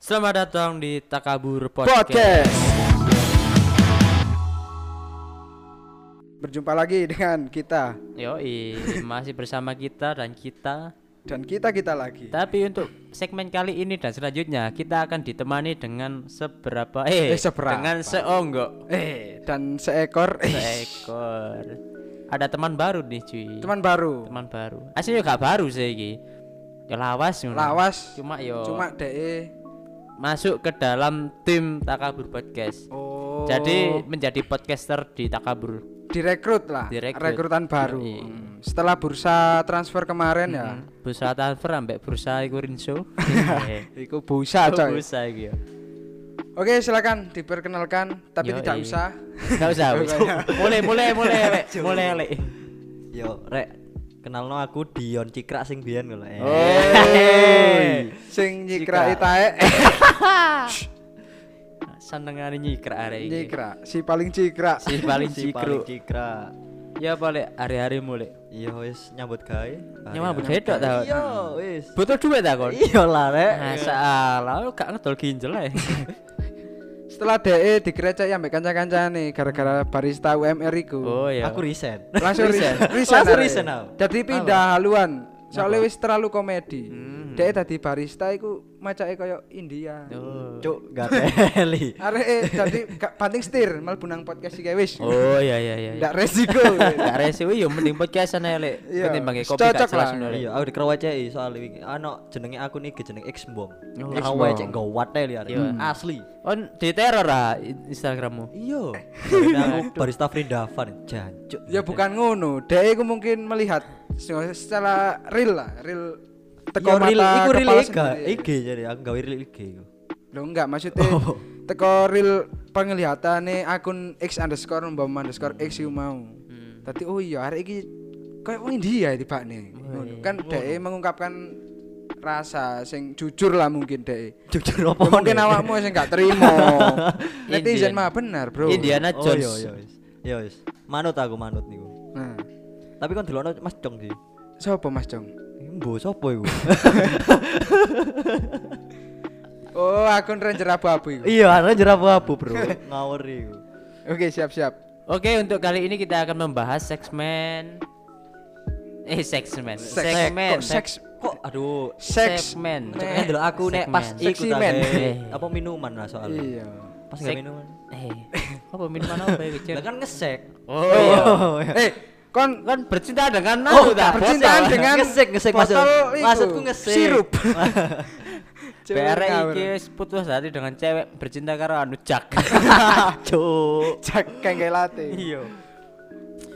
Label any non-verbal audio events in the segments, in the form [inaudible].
Selamat datang di Takabur Podcast. Podcast. Berjumpa lagi dengan kita Yoi, masih bersama kita dan kita. dan kita kita lagi. Tapi untuk segmen kali ini dan selanjutnya kita akan ditemani dengan seberapa eh, Eh, seberapa? dengan seonggok Eh, dan seekor eh, seekor. Ada teman baru nih cuy. teman baru. Teman baru. Aslinya gak baru sih iki. Ya lawas ngono. Lawas. Cuma yo Cuma DE. Masuk ke dalam tim Takabur Podcast. Oh. Jadi menjadi podcaster di Takabur. direkrut lah. Direkrut. Rekrutan baru. Yoi. Hmm. Setelah bursa transfer kemarin ya. Hmm. Bursa transfer ambek bursa iku rinso. [laughs] Iku busa coy. Bursa iki yo. Oke, silakan diperkenalkan tapi Yoi. tidak usah. Enggak usah. mulai mulai mulai mulai Lek. Yo, rek kenalno aku Dion Cikrak sing biyen ngono. Eh. Oh. Sing nyikra itae [laughs] Senengane nyikrak arek iki. nyikra, si paling cikra. Si paling [laughs] Si cikru. paling Cikrak. Ya boleh hari-hari mulai. Iya wis nyambut gawe. Nyambut gawe tok ta? Iya wis. Butuh duit ta kon? Iya lah rek. Masalah lu gak ngedol ginjel ae. [laughs] Setelah DE dikrecek ambek kanca-kancane gara-gara barista UMR iku. Oh ya. Aku resign. langsung [laughs] resign resign Langsung aku. jadi pindah haluan soalnya wis terlalu komedi Hmm. dia tadi barista iku macake koyo India Oh. Cuk, gak teli. [laughs] arek eh, gak banting setir malah bunang podcast iki wis Oh iya iya iya. ndak resiko Gak rese yo mending podcastan ae Lek. Iya. Ketimbang kopi Cocok gak jelas lah. ngono, Lek. Iya, aku dikerwaceki soal iki. Ano jenenge akun iki jeneng X Mbong. Oh. Ngerawacek nggo wate li arek. Iya. Asli. On di teror ah Instagrammu. Iya. [laughs] Aku barista Frindavan jancuk. ya bukan ngono dia iku mungkin melihat secara real lah real teko Teko real mata iku real IG. IG jadi aku gawe real IG iku. Loh enggak maksudnya Oh. teko real penglihatane akun X underscore umpama underscore X iku mau. Hmm. Tadi oh iya hari ini kayak wong India tiba nih. iya. Kan DE mengungkapkan rasa sing jujur lah mungkin DE. Jujur Ya, apa? mungkin nih? awakmu sing gak terima. [laughs] Netizen mah benar, Bro. Indiana Oh Jones. iya iya wis. Ya wis. Manut aku manut niku. Nah, Tapi kan delokno Mas Cong sih. sapa Mas Jong? Mbo sapa iku? [laughs] Oh, akun Ranger abu-abu iku. Iya, ana jerap abu, Bro. [laughs] Ngawur iku. Oke, siap-siap. Oke, untuk kali ini kita akan membahas segmen eh segmen. Seks. Segmen. Kok seks Kok aduh, Segmen. Cuk, kan delok aku nek pas Segmen. iku gawe apa minuman lah soalnya. Iya. Pas gak minuman. Eh, apa minuman apa ya kecil? Lah kan ngesek. Oh, iya. Eh, kon Kan bercinta dengan Oh, aku tak percintaan bocah. dengan ngesek ngesek maksud. Maksudku ngesek. Sirup. [laughs] Ngawur. iki putus hati dengan cewek bercinta karo anu Jack. [laughs] Cuk. Cak kayak latte. Iya.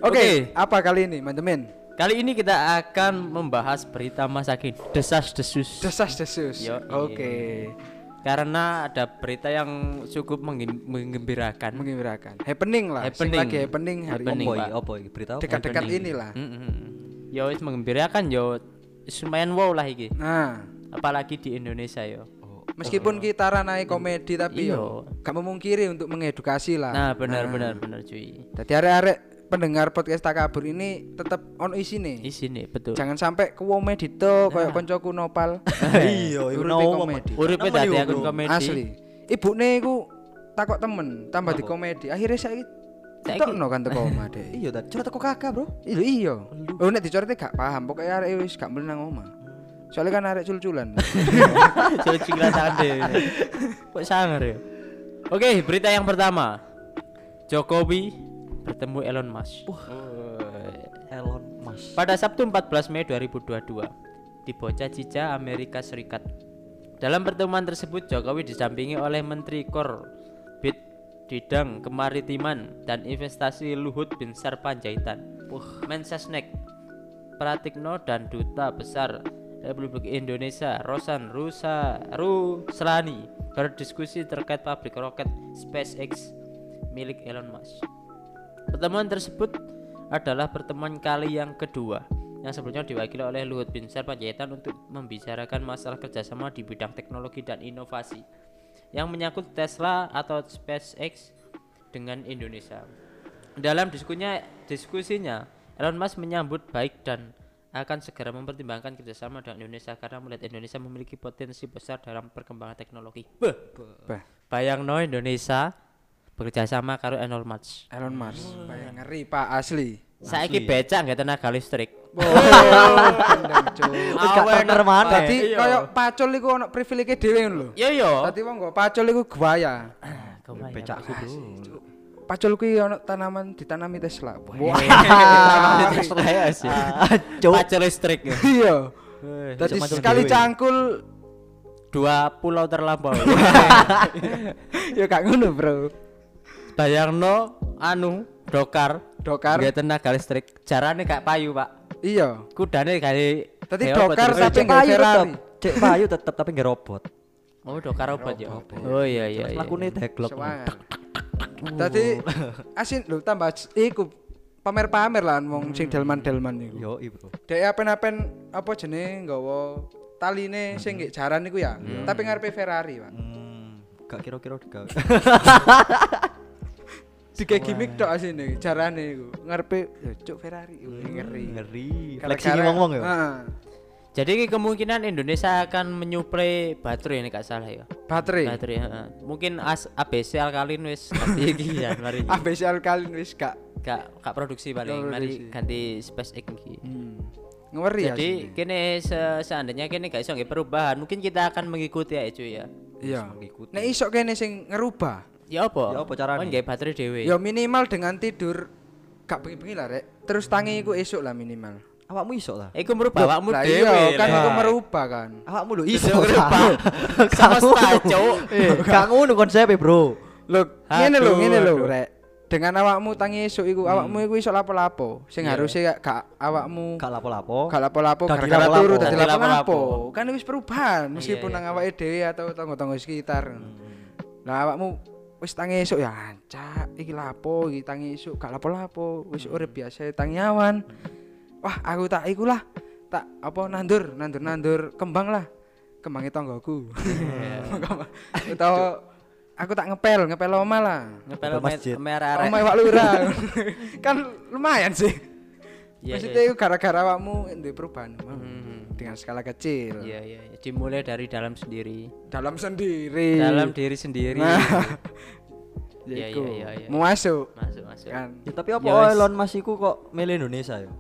Oke, apa kali ini, teman-teman? Kali ini kita akan membahas berita masa kini desas-desus. Desas-desus. Yo, Oke. Karena ada berita yang cukup menggem- menggembirakan. Mengembirakan. Happening lah. Sing Happening. lagi happening hari Happening, ini. Opo? Opo? Berita? Dekat-dekat inilah. Mm, mm, mm. Yo wis menggembirakan yo lumayan wow lah iki. Nah, Apalagi di Indonesia yo. meskipun kita ranai komedi tapi Iya. yo gak memungkiri untuk mengedukasi lah. Nah, benar benar benar cuy. Jadi arek-arek pendengar podcast Takabur ini tetap on isine. Isine betul. Jangan sampai ke komedi to koyo koncoku Nopal. [laughs] Iya, iku Uripe no komedi. Uripe dadi akun komedi. Asli. Ibune iku takok temen tambah di komedi. Akhirnya saya Saiki- Tokno kan teko omah deh. Iya, tadi curhat teko kakak, Bro. Iya iya. Oh nek dicorete gak paham, pokoknya arek wis gak melu nang omah. Soalnya kan arek cul-culan. [laughs] Cingrat ade. [laughs] Kok sangar ya? Oke, berita yang pertama. Jokowi bertemu Elon Musk. Elon Musk. Pada Sabtu 14 Mei 2022 di Bocah Cica, Amerika Serikat. Dalam pertemuan tersebut Jokowi didampingi oleh Menteri Korbit Bidang Kemaritiman dan Investasi Luhut Binsar Panjaitan, Mensesnek Pratikno dan Duta Besar Republik Indonesia Rosan Rusa Ruslani berdiskusi terkait pabrik roket SpaceX milik Elon Musk. Pertemuan tersebut adalah pertemuan kali yang kedua yang sebelumnya diwakili oleh Luhut Binsar Panjaitan untuk membicarakan masalah kerjasama di bidang teknologi dan inovasi yang menyangkut Tesla atau SpaceX dengan Indonesia. Dalam diskusinya, diskusinya Elon Musk menyambut baik dan akan segera mempertimbangkan kerjasama dengan Indonesia karena melihat Indonesia memiliki potensi besar dalam perkembangan teknologi. Beh, bayang no Indonesia bekerja sama karo Elon Musk. Elon Musk. Bayang ngeri Pak asli. Saiki becak nggak tenaga listrik. Oh, partner mana? Dadi Iya. koyo pacul iku ono privilege dhewe lho. Yo yo. Dadi wong nggo pacul iku gaya. Becakku, Bro. Pacul kuwi ono tanaman ditanami Tesla. Wah. [laughs] [laughs] Tesla ya sih. Pacul listrik. ya. [laughs] Iya. Macam sekali cangkul Dua pulau terlampau. ya gak ngono, Bro. Bayangno anu dokar Dokar. nggak tenaga listrik. Jarane gak payu, Pak. Iya. Kudane kali Tadi dokar tapi Cek nggak Ferrari. tetep. Cek payu tetep tapi nggak robot. Oh, dokar obat ya. Oh iya iya. Terus iya. lakune deglok. Semangat. Tadi asin lho tambah iku pamer-pamer lah wong sing delman-delman iku. Yo, Bro. Dek apen-apen apa jenenge nggawa taline sing nggih jaran iku ya. Tapi ngarepe Ferrari, Pak. Hmm, gak kira-kira digawe. [laughs] Dike gimmick tok asine jarane iku. Ngarepe ya cuk Ferrari iku ngeri. Ngeri. Fleksi ngomong ya. Heeh. Jadi ki kemungkinan Indonesia akan menyuplai baterai ini gak salah ya. Baterai. Baterai, heeh. Mungkin as ABC alkalin wis ganti [laughs] iki ya mari. ABC alkalin wis gak Gak gak produksi paling mari ganti SpaceX iki. hmm. ngeri ya. Jadi kene se- seandainya kene gak iso nggih perubahan, mungkin kita akan mengikuti ya cuy ya. Iya. mengikuti. Nek iso kene sing ngerubah. Ya apa? Ya apa carane? Kan nggih baterai dhewe. Ya minimal dengan tidur gak bengi-bengi lah rek. Terus tangi iku esuk lah minimal. Awakmu iso lah. Iku merubah awakmu Lah dhewe. iya kan iku merubah kan. Awakmu lho Iso ngerubah. Semesta, Cuk. [laughs] Gak ngono konsepnya, Bro. Lho, ngene lho, ngene lho, rek. Dengan awakmu tangi esuk iku, awakmu iku iso lapo-lapo. Sing harusnya gak gak awakmu Gak lapo-lapo. gak lapo-lapo Gak gara-gara turu dadi lapo-lapo. Kan wis perubahan meskipun iya. nang awake dhewe atau tangga-tangga sekitar. Lah awakmu wis tangi esuk ya ancak iki lapo iki tangi esuk gak lapo-lapo wis urip biasa tangi awan. Wah, aku tak iku lah. Tak apa nandur, nandur-nandur kembang lah. Kembangi tanggaku. [laughs] Utawa aku tak ngepel, ngepel oma lah. Ngepel masjid. merah Oma Pak Lurah. [laughs] kan lumayan sih. Iya, Maksudnya itu gara-gara awakmu duwe perubahan Hmm. Dengan skala kecil. Iya iya, iya. dimulai dari dalam sendiri. Dalam sendiri. Dalam diri sendiri. Nah. [laughs] Iya, Yaiku, iya, iya, iya. Mau masuk Masuk masuk. kan. Ya, tapi apa Ya wes. Elon Musk iku kok milih Indonesia ya?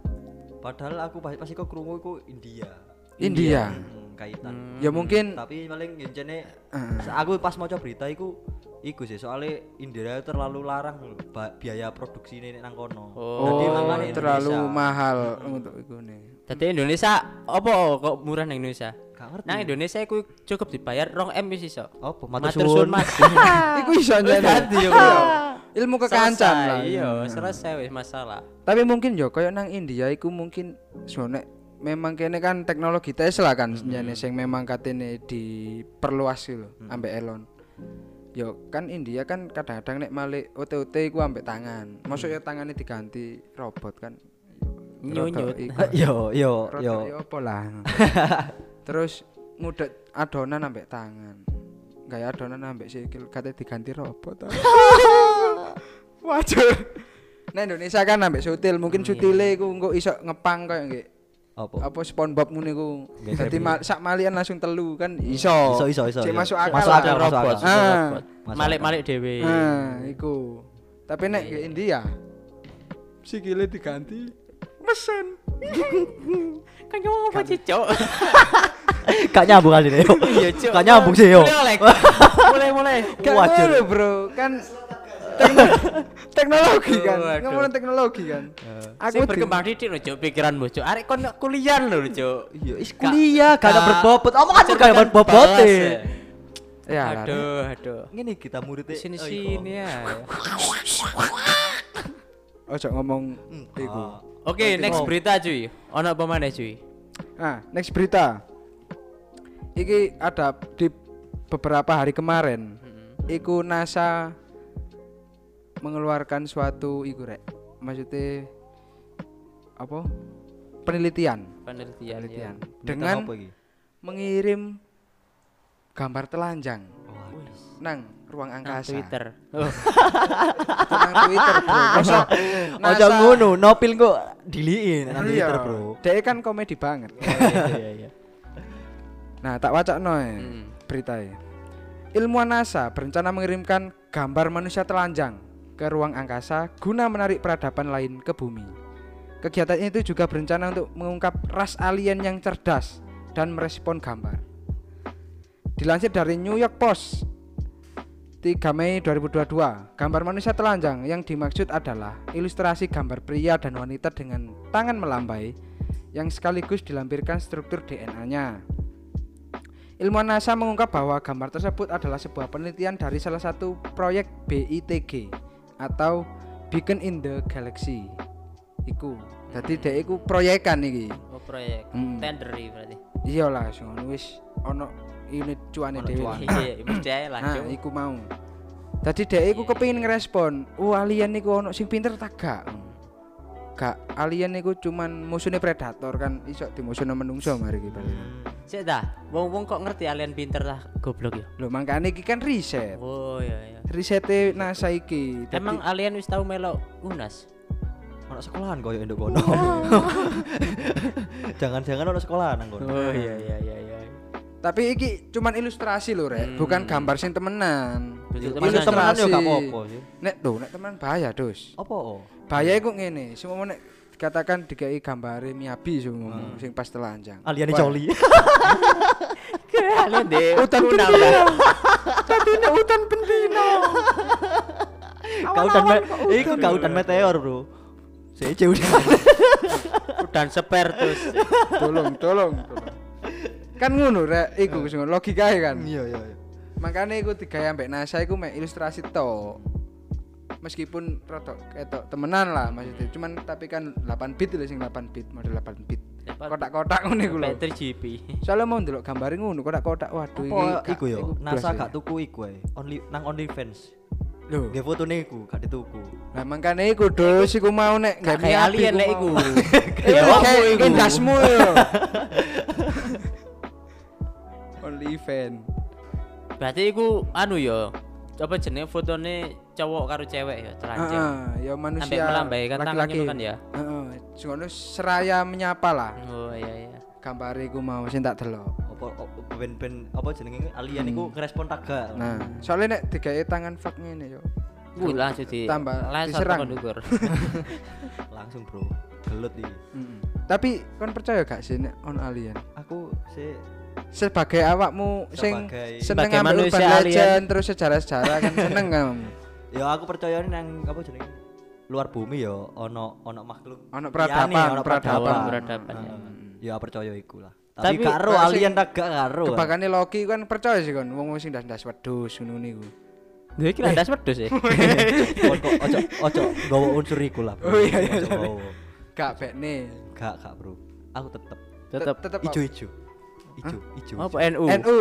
Padahal aku pas pas iku krungu iku India. India. Hmm, kaitan. Ya mungkin Tapi paling ngencene Heeh. aku pas maca berita iku iku sih soalnya India terlalu larang biaya produksi ini nang kono. Oh, Jadi oh, terlalu mahal untuk itu nih. Jadi Indonesia apa kok murah nang Indonesia? Gak ngerti. Nang Indonesia iku cukup dibayar rong M wis iso. Apa? Matur suwun. Mas. [laughs] Iku iso yo. Iya. [laughs] Ilmu kekancan lah. Iya, selesai wis masalah. Tapi mungkin yo koyo nang India iku mungkin soalnya memang kene kan teknologi Tesla kan mm sing memang katene diperluas gitu ambek Elon. Yo kan India kan kadang-kadang nek malik OT-OT iku ambek tangan. Maksudnya tangannya diganti robot kan. Yo, Nyunyut. [laughs] Yo yo yo. yo apa lah. [laughs] Terus ngudet adonan ambek tangan. Gaya adonan ambek sikil kate diganti robot. [laughs] Wajar. Nah Indonesia kan ambek sutil, mungkin sutile iku engko iso ngepang koyo nggih. Apa? Apa SpongeBob iku. Nggih, Dadi ma sak malian langsung telu kan iso. Iso iso iso. Cek iya. masuk akal Masuk lah. akal, robot, Ah. Malik-malik dhewe. Nah, iku. Tapi nek India sikile diganti mesin. Kan ngomong apa sih, Cok? Gak [laughs] nyambung kali deh. [laughs] Iya, Cok. Gak nyambung sih yo. Mulai, [laughs] mulai. Gak Wajar. bro. Kan tekno- teknologi kan. Ngomongin teknologi kan. Aku berkembang didik lho, Cok, pikiranmu, Cok. Arek kon kuliah lho, Cok. Iya, is kuliah gak ada berbobot. Omongan Cok, gak ada kan berbobot balas, ya. Aduh, aduh. Ngene kita muridnya. Sini oh, sini ya. Ojo ngomong Hmm. iku. Oke, next berita cuy. Ono apa mana cuy? Nah, next berita. Iki ada di beberapa hari kemarin. Iku NASA mengeluarkan suatu iku rek. Maksudnya apa? Penelitian. Penelitian. Penelitian. ya. Dengan mengirim gambar telanjang. Waduh. nang ruang Nang angkasa. Twitter. Oh, Itu [laughs] nang Twitter, Bro. Mosok Ojo NASA- ngono, nopil kok diliin nang Iya. Twitter, Bro. Dia kan komedi banget. iya iya. [laughs] Nah, tak wacana ya Hmm. beritanya. Ilmuwan NASA berencana mengirimkan gambar manusia telanjang ke ruang angkasa guna menarik peradaban lain ke bumi. Kegiatan itu juga berencana untuk mengungkap ras alien yang cerdas dan merespon gambar. Dilansir dari New York Post 3 Mei 2022, gambar manusia telanjang yang dimaksud adalah ilustrasi gambar pria dan wanita dengan tangan melambai yang sekaligus dilampirkan struktur DNA-nya. Ilmuwan NASA mengungkap bahwa gambar tersebut adalah sebuah penelitian dari salah satu proyek BITG atau Beacon in the Galaxy. Iku. Jadi dek iku proyekan iki. Oh proyek. Hmm. Tender berarti. Iya lah, wis ono unit cuane dhewe. cuane. Iya, iya, mesti ae lah, Nah, iku mau. Tadi dek iku Iya, kepengin ngerespon, "Oh, alien niku ono sing pinter tak gak?" Gak, alien niku cuman musuhnya predator kan iso dimusuhno menungso mari iki paling. Sik dah, wong-wong kok ngerti alien pinter lah goblok ya. Lho makane iki kan riset. Oh iya iya. Risete NASA iki. Dadi- Emang alien wis tau melok UNAS? Ono sekolahan koyo nduk kono. [laughs] Jangan-jangan ono sekolahan nang kono. Oh iya iya iya iya. Tapi iki cuman ilustrasi lho, Rek. Hmm. Bukan gambar sing temenan. Bentuk Ilu temenan. temenan yo gak apa-apa sih. Nek lho, nek temenan bahaya, Dus. Apa? oh? Bahaya iku ngene, semua nek dikatakan dikai gambare Miyabi semua sing pas telanjang. Coli. alien deh. Hutan Kuna pendino. udah. Tadi nek hutan pendino. Kautan iku kautan meteor, Bro. Saya jauh Udan sepertus. [laughs] tolong, tolong, tolong. Kan ngono, Rek. Iku sing logikae kan. Iya, iya, iya. Makanya iku digawe ambek NASA iku mek ilustrasi to. Meskipun rada ketok temenan lah maksudnya. Cuman tapi kan 8 bit lho sing 8 bit, model 8 bit. Kotak-kotak ngono iku lho. Battery GP. Soalnya mau ndelok gambare ngono kotak-kotak waduh gak- iku yo? blas NASA ya. gak tuku iku ae. Only nang OnlyFans. Lho, Nggih fotone iku gak dituku. lah makane iku dos iku mau nek Gak alien mau. [laughs] iku. Ya, kayak apa iku? indasmu yo. [laughs] Only event. Berarti iku anu yo. Coba jenenge fotone cowok karo cewek ya, telanjang. Heeh, ya manusia. Sampai melambaikan tangannya laki-laki. itu kan ya? Heeh, sing ngono seraya menyapa lah. Oh iya iya. Gambar iku mau sing tak delok. Apa apa- ben-ben apa jenenge alien iku ngerespon taga. Nah, soalnya nek digawe tangan fuck ngene yo. Wih langsung di Tambah langsung diserang. tekan dukur. [laughs] Langsung, Bro. Gelut iki. Mm-mm. Tapi kon percaya gak sih nek on alien? Aku sih Sebagai awakmu sing seneng manusia urban legend terus sejarah-sejarah kan seneng kan. [laughs] ya aku percaya nang apa jenenge luar bumi ya ono ono makhluk Ono peradaban, ono peradaban. Peradaban, ya. Ya percaya iku lah Tapi tapi karo alien tak gak karo. Kebakane Loki kan percaya sih kon wong sing ndas-ndas wedhus ngono niku. Gue kira ndas wedhus ya. [laughs] Ojo ojo gawa unsur iku lah. Oh, iya, iya, iya. Gak bekne. gak gak bro aku tetep Tetep tetep ijo ijo ijo ijo apa NU? NU,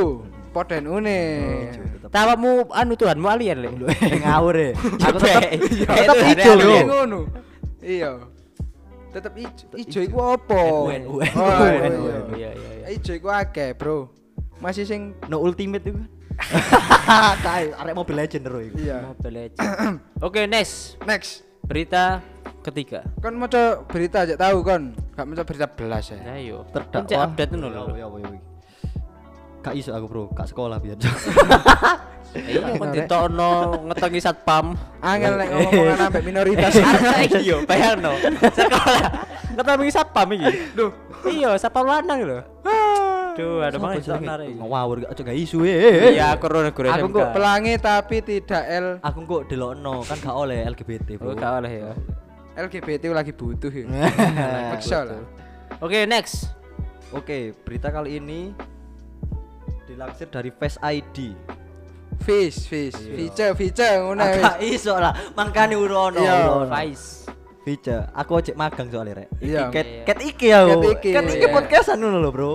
pod NU tetep Tawamu anu Tuhanmu alien lek. [laughs] ngawur ya Aku tetep [laughs] tetep ijo, Iya bro. ngono. Iya. Tetep ijo. Ijo iku apa? NU, NU, NU, iya, iya. Iya iya iya. Ijo iku akeh, Bro. Masih sing no ultimate itu [laughs] kae arek Mobile Legend bro iku iya. Mobile Legends. [clears throat] Oke, next. Next. Berita ketiga. Kon maca berita aja tahu kon. Gak maca berita belas ya. Nah, yo. terdakwa Pencet update dulu Ya lho. apa, ya apa, ya. Gak iso aku bro, gak sekolah biar [laughs] Iya, kon ditokno ngetengi satpam. Angel nek ngomong [laughs] ambek minoritas. [laughs] Saiki yo, bayangno. Sekolah ngetengi satpam iki. Duh, iya satpam lanang lho. Duh, ada banget senar iki. ngawur gak aja gak isu eh. Iya, aku ora guru Aku kok pelangi tapi tidak L Aku kok delokno kan gak oleh LGBT Oh, bro. gak oleh ya. LGBT lagi butuh ya. [laughs] Paksa lah. Oke, next. Oke, berita kali ini dilansir dari Face ID. Fish, fish, Iya. feature, feature ngono ya, Agak iso lah, makane urono. Iya. urono. Vice. Feature. Aku ojek magang soalnya rek. Iya. Iki ket Iya. ket iki ya. Ket iki, Ket iki iya. podcastan ngono lho, Bro.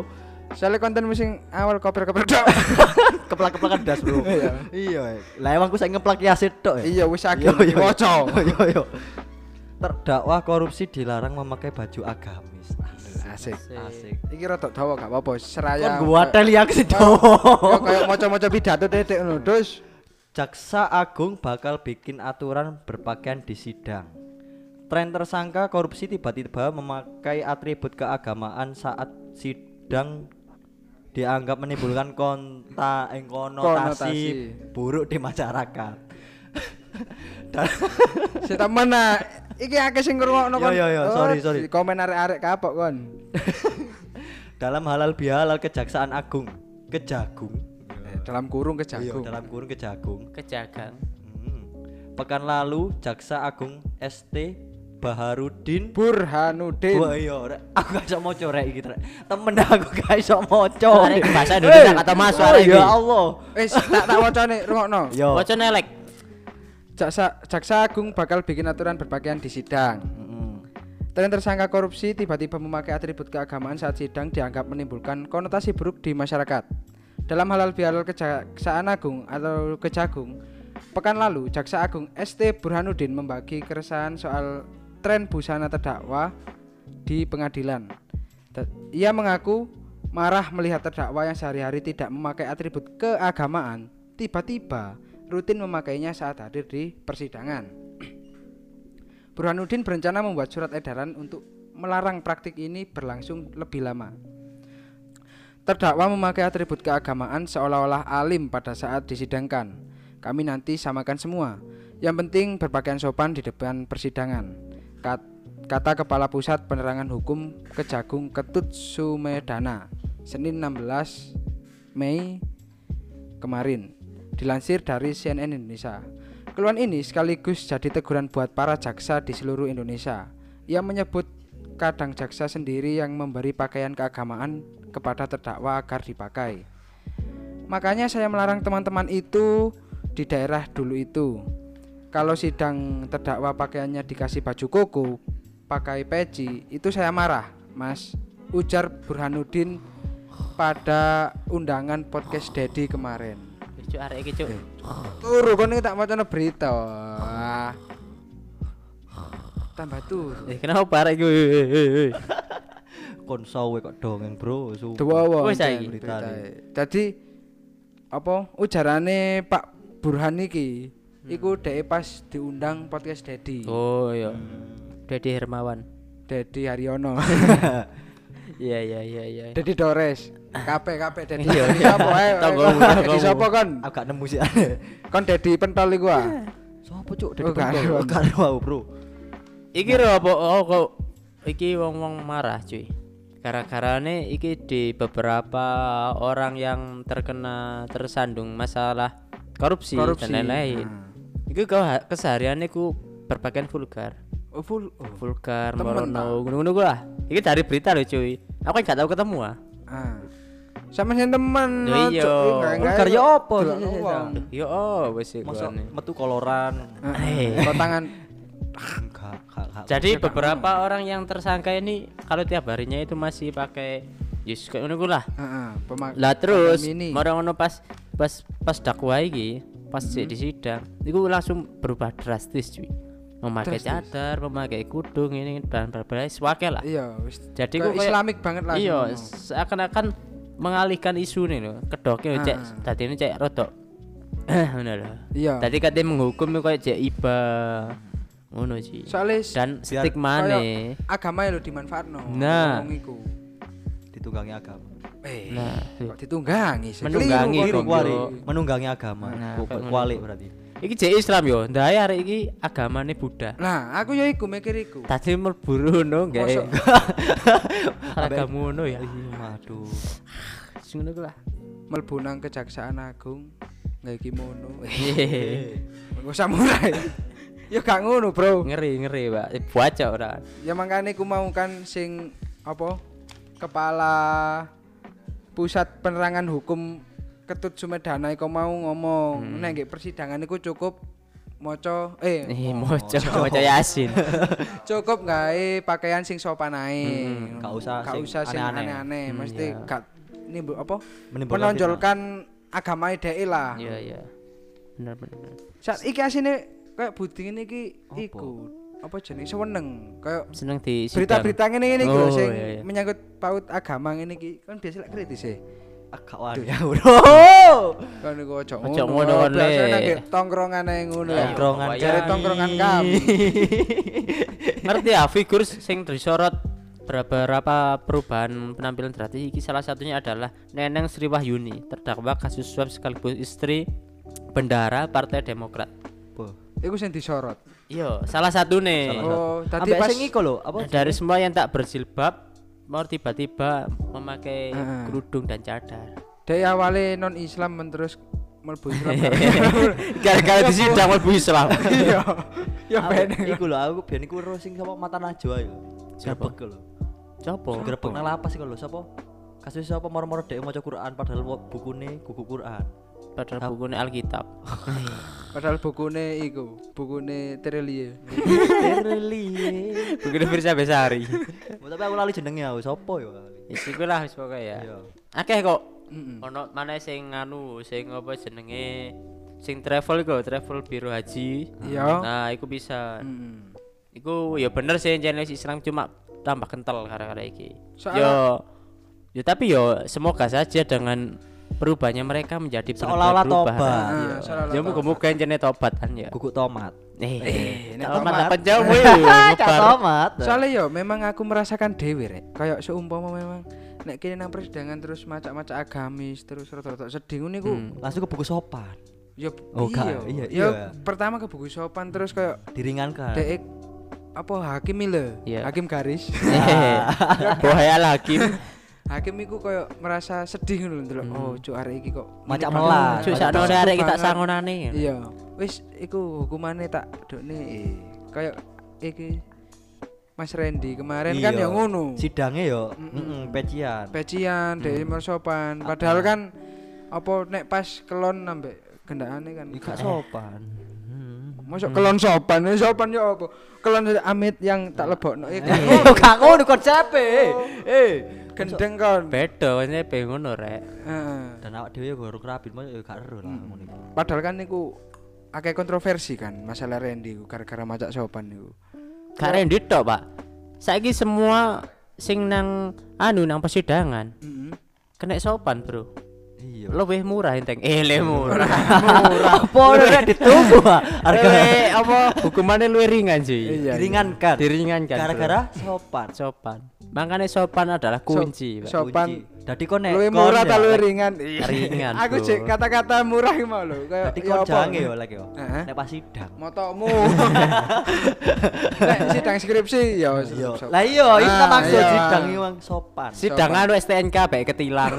Soalnya konten musim awal koper-koper tok. [laughs] Keplak-keplakan das, Bro. Iya. Iya. Lah emang aku saya ngeplak tok ya. Iya wis akeh Yo. Yo yo. Terdakwa korupsi dilarang memakai baju agamis. Asik. Asik. Iki rada dawa gak apa-apa, Kon seraya. gua tel ya sih Ya kayak maca-maca pidato dedek ngono, Dus. Jaksa Agung bakal bikin aturan berpakaian di sidang. Tren tersangka korupsi tiba-tiba memakai atribut keagamaan saat sidang dianggap menimbulkan konta eh, konotasi, Konotasi. buruk di masyarakat. Dan [laughs] Si temen nah, iki akeh sing ngrungokno Yo, kon. yo, yo, Oh, sorry, sorry. di Komen arek-arek kapok kon. [laughs] dalam halal bihalal Kejaksaan Agung Kejagung Eh, dalam kurung Iya, kejagung. dalam kurung Kejagung kejagang Hmm. Pekan lalu Jaksa Agung ST Baharudin Burhanuddin. Wah iya, aku gak iso maca rek iki rek. Temen aku gak iso maca. Bahasa Indonesia kata masuk Oh, arek iki. Ya Allah. Wis tak tak wacane rungokno. Yo. Waca nelek Jaksa Jaksa Agung bakal bikin aturan berpakaian di sidang. Tren tersangka korupsi tiba-tiba memakai atribut keagamaan saat sidang dianggap menimbulkan konotasi buruk di masyarakat. Dalam halal bihalal Kejaksaan Agung atau Kejagung, pekan lalu Jaksa Agung ST Burhanuddin membagi keresahan soal tren busana terdakwa di pengadilan. Ia mengaku marah melihat terdakwa yang sehari-hari tidak memakai atribut keagamaan tiba-tiba rutin memakainya saat hadir di persidangan. [clears throat] Burhanuddin berencana membuat surat edaran untuk melarang praktik ini berlangsung lebih lama. Terdakwa memakai atribut keagamaan seolah-olah alim pada saat disidangkan. Kami nanti samakan semua. Yang penting berpakaian sopan di depan persidangan. Kat- Kata Kepala Pusat Penerangan Hukum Kejagung Ketut Sumedana, Senin 16 Mei kemarin. Dilansir dari CNN Indonesia. Keluhan ini sekaligus jadi teguran buat para jaksa di seluruh Indonesia. Ia menyebut kadang jaksa sendiri yang memberi pakaian keagamaan kepada terdakwa agar dipakai. Makanya saya melarang teman-teman itu di daerah dulu itu. Kalau sidang terdakwa pakaiannya dikasih baju koko, pakai peci, itu saya marah, Mas. Ujar Burhanuddin pada undangan podcast Dedi kemarin. Cuk arek iki cuk. Turu kon iki tak macane berita. Wah. Tambah turu. Eh kenapa arek iki? [laughs] Kon sawe kok dongeng, Bro. Wong. Wis saiki. beritane. Jadi apa ujarane Pak Burhan iki iku dhek pas diundang podcast Dedi. Oh iya. Dedi Hermawan. Dedi Haryono. [laughs] Iya iya iya iya. Dedi Dores. Kabeh kabeh Dedi. Iya, Dedi iya. sapa ae? Dedi sapa kon? Aku gak nemu sih. [laughs] Kon Dedi pentol iku ah. Sopo cuk? Oh, gak ada. Pentol. Gak ada, Bro. Iki lho apa oh kok iki wong-wong marah cuy. Gara-garane iki di beberapa orang yang terkena tersandung masalah korupsi, Korupsi. dan lain-lain. Nah. Iku kau kesehariannya ku berpakaian vulgar. Oh full. Oh. Vulgar, morono, ngono-ngono ku lah. Iki dari berita lho cuy. Aku kan gak tahu ketemu ah. Ah. Sama sing temen. Loh, iya. Vulgar ya sih, wong. Yo oh wis Masa metu koloran. Eh. Kok tangan Enggak, enggak, enggak. Jadi beberapa orang yang tersangka ini kalau tiap harinya itu masih pakai Yus kayak ngono lah. Heeh, pemak- Lah terus mau ngono pas pas pas dakwah iki, pas sik di sidang, itu langsung berubah drastis cuy. Memakai cadar, memakai kudung ini dan berbagai swake lah. Iya, wis. Jadi kok kayak- Islamik banget lah. Iya, seakan-akan mengalihkan isu nih loh. Kedoknya cek Ah. tadi ini cek rodok. Ngono lho. Iya. Tadi katanya menghukum itu kayak cek iba. Ngono sih. Soalnya Dan stigma nih. agama ya lo dimanfaatno. Nah. Ditunggangi agama. Eh, Nah, kok ditunggangi sih. Menunggangi menunggangi agama. Nah, kuali berarti. Iki cek Islam yo. Ndae arek iki agamane Buddha. Nah, aku ya iku mikir iku. Tadi mlebu ngono gawe Mosok- [laughs] agama ngono ya. Waduh. Ngono ku lah. Mlebu nang Kejaksaan Agung nggawe kimono. [laughs] Hehehe. Engko samurai. ya gak ngono, Bro. ngeri ngeri, Pak. Baca ora. Ya makanya aku mau kan sing apa? Kepala Pusat Penerangan Hukum Ketut Sumedana iku mau ngomong Hmm. nek nggih persidangan iku cukup maca eh Eh, moco moco Yasin. [laughs] cukup gawe pakaian sing sopan ae. Hmm, gak usah Gak usah sing aneh-aneh. Hmm, mesti iya. gak nimbul apa? Menimbulkan Menonjolkan agama dhek lah. Iya, iya. Bener bener. Saat iki asine kayak buding ini iki Apa? iku apa jenenge seneng kayak Seneng di berita-berita iki lho Oh, iya, iya. menyangkut paut agama ngene iki kan biasa kritis e. agak wani ya [laughs] bro Kan iku ojo ngono. Biasane nang tongkrongan ae ngono. Tongkrongan Jare tongkrongan kami. ngerti ya figur sing disorot beberapa perubahan penampilan drastis iki salah satunya adalah Neneng Sri Wahyuni terdakwa kasus suap sekaligus istri bendara Partai Demokrat. Boh. Iku sing disorot. Iya, salah satu nih. Oh, tadi pas sing iku lho apa dari semua yang tak berjilbab mau tiba-tiba memakai Heeh. kerudung dan cadar. dari awalnya non Islam men terus mlebu Islam. [laughs] Gara-gara di sidang mlebu Islam. [laughs] Iya. Ya Ambek ben. iku lho aku biyen iku ro sing sapa mata najwa iku Siapa? grebek lho Copo? grebek nang lapas iku lho sapa kasus sapa moro-moro dhek maca Quran padahal wo- bukune buku Quran [laughs] Padahal bukunya Alkitab. Padahal bukune iku, bukune Terelie. Bukunya Firsa Besari. [laughs] Tapi aku lali jenenge aku sapa ya Isi gue lah wis pokoke ya. Iya. Akeh kok. Ono mana sing nganu, sing apa jenenge sing travel iku, travel biro haji. Iya. Nah, iku bisa. Iku ya bener sih channel Islam cuma tambah kental gara-gara iki. Yo Ya tapi yo semoga saja dengan perubahannya mereka menjadi Seolah-olah perubahan. tobat. Iya. Ah, seolah-olah Ya muga-muga channel tobat kan ya. Guguk tomat Eh, nek tomat tomat. apa jauh tomat Soalnya yo memang aku merasakan dewe rek. Kayak seumpama memang nek kene nang persidangan terus macak-macak agamis terus rada-rada sedih ngono iku. Hmm. langsung ke buku sopan Ya Oh, iya. iya, Ya, iya. pertama ke buku sopan terus kayak diringankan dek apa hakim ile Iya. hakim garis [laughs] Bahaya lagi. Hakim iku kayak merasa sedih ngono lho ndelok. oh cuk arek iki kok Macak ini melah. Cuk sakno arek kita banget. sangonane. iya. Wis iku hukumannya tak dokne. Eh, kayak iki Mas Randy kemarin kan Iya. ya ngono. Sidangnya yo mm pecian. Pecian dari mersopan padahal kan apa nek pas kelon nambah gendakane kan. Gak sopan. Masuk kelon sopan? Ya sopan ya apa? Kelon amit yang tak lebokno. Ya kan oh gak ngono [laughs] konsepe eh gendeng kon Beda ini pengen ngono rek. Heeh. dan awak dhewe baru kerapin mau yo gak ero lah ngono iku padahal kan niku akeh kontroversi kan masalah Randy gara-gara macak sopan niku Gak rendit tok, Pak. Saiki semua sing nang anu nang persidangan Heeh. kena sopan, Bro. Iya Lebih murah enteng. Eh, le [laughs] murah. apa udah ditunggu [laughs] harga apa hukumannya luwih ringan sih. Iya, diringankan Diringankan. bro. gara-gara sopan sopan. Makanya sopan adalah kunci, Pak. sopan Dadi kon nek luwih murah ya, ta luwih lek- ringan Ringan, aku cek kata-kata murah iki mau lho kayak Dadi ya kon jange yo lek yo nek pas sidang motomu [laughs] nek sidang skripsi ya wis Iya. Lah iya, itu Ah, maksud iya. sidang yang sopan. Sidang anu STNK baik ketilang.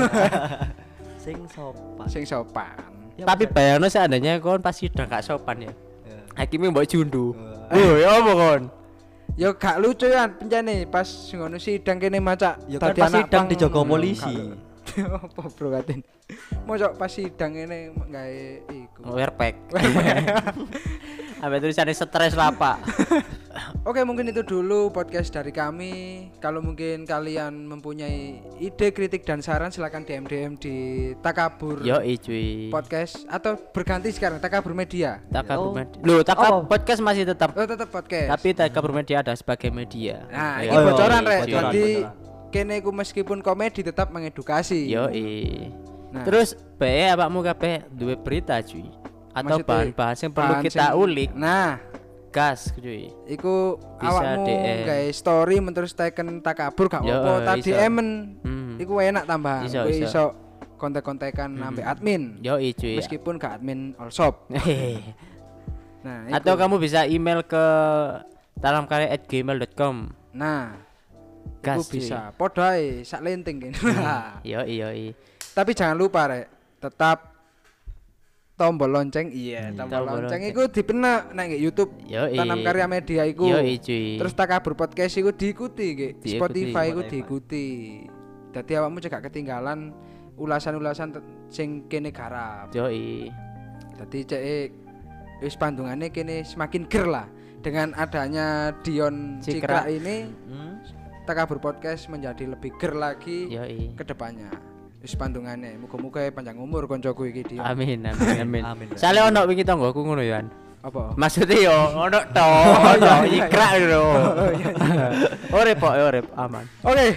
Sing sopan. sing sopan Ya, Tapi bayangno seandainya kon pas sidang gak sopan ya. Ya. Hakimnya mbok jundu. Oh, ya apa kon? ya gak lucu ya pencane pas ngono sidang kene macak Ya kan [laughs] pas sidang dijaga polisi. apa bro katen mosok pas sidang ini gawe iku Werpek. [laughs] Ambil tulisannya stres lah, Pak. [laughs] Oke mungkin itu dulu podcast dari kami. Kalau mungkin kalian mempunyai ide, kritik dan saran silakan DM DM di Takabur Yo, cuy. Podcast atau berganti sekarang Takabur Media. Takabur Oh. Media. Loh, Takab Oh. podcast masih tetap Oh tetap podcast. tapi Takabur Media ada sebagai media. nah Yo, ini bocoran rek. bocoran, Jadi kene ku meskipun komedi tetap mengedukasi. Yo, Nah. Terus bae awakmu kabeh duwe berita cuy. Atau Maksudnya, bahan-bahan yang perlu bahan kita ulik Nah, gas cuy. iku awakmu gawe story men terus teken Takabur gak apa-apa. Tadi emen. Hmm. Iku enak tambahan. Iso, iso. iso kontek-kontekan ambek admin. Yo, cuy. Meskipun gak admin all shop. [laughs] Nah, Atau iku. kamu bisa email ke talamkarya@gmail.com. Nah, Gas iku bisa. Podo ae sak lenting kene. Yo, yo, i. Tapi jangan lupa rek, tetap tombol lonceng. Iya, tombol, Tombol lonceng lonceng. iku dipenak nang nggih YouTube. Yo, Tanam Karya Media iku. Yo, cuy. Terus Takabur Podcast iku diikuti nggih. Diikuti, Spotify iku diikuti. Dadi awakmu cekak ketinggalan ulasan-ulasan sing kene garap. Yo, i. Dadi cek wis pandungane kene semakin ger lah dengan adanya Dion Cikra. Cikra ini Hmm? Takabur Podcast menjadi lebih ger lagi ke depannya. Wis pandungane, muga-muga panjang umur koncoku iki Dion. [laughs] Amin, amin, amin. Amin. Soalnya ono wingi tanggoku ngono ya. Apa? Maksudnya yo ono [laughs] to, Oh, ono iya, iya, ikrak lho. Ore pok, ore aman. Oke.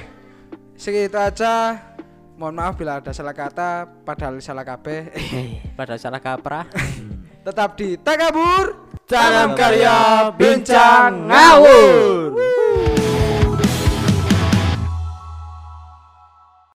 Segitu aja. mohon maaf bila ada salah kata padahal salah kabeh pada salah kaprah [laughs] tetap di takabur Tanam karya bincang ngawur